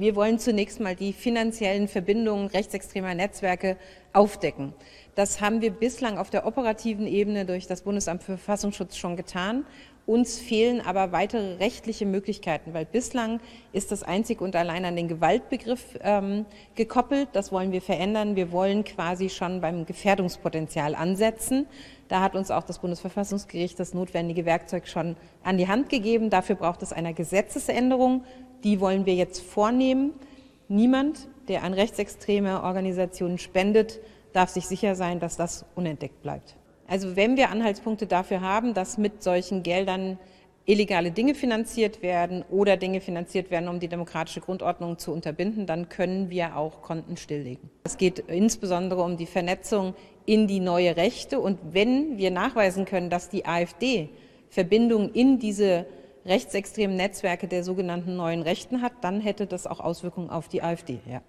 Wir wollen zunächst mal die finanziellen Verbindungen rechtsextremer Netzwerke aufdecken. Das haben wir bislang auf der operativen Ebene durch das Bundesamt für Verfassungsschutz schon getan. Uns fehlen aber weitere rechtliche Möglichkeiten, weil bislang ist das einzig und allein an den Gewaltbegriff ähm, gekoppelt. Das wollen wir verändern. Wir wollen quasi schon beim Gefährdungspotenzial ansetzen. Da hat uns auch das Bundesverfassungsgericht das notwendige Werkzeug schon an die Hand gegeben. Dafür braucht es eine Gesetzesänderung. Die wollen wir jetzt vornehmen. Niemand, der an rechtsextreme Organisationen spendet, darf sich sicher sein, dass das unentdeckt bleibt. Also wenn wir Anhaltspunkte dafür haben, dass mit solchen Geldern illegale Dinge finanziert werden oder Dinge finanziert werden, um die demokratische Grundordnung zu unterbinden, dann können wir auch Konten stilllegen. Es geht insbesondere um die Vernetzung in die neue Rechte. Und wenn wir nachweisen können, dass die AfD Verbindungen in diese rechtsextremen Netzwerke der sogenannten neuen Rechten hat, dann hätte das auch Auswirkungen auf die AfD. Ja.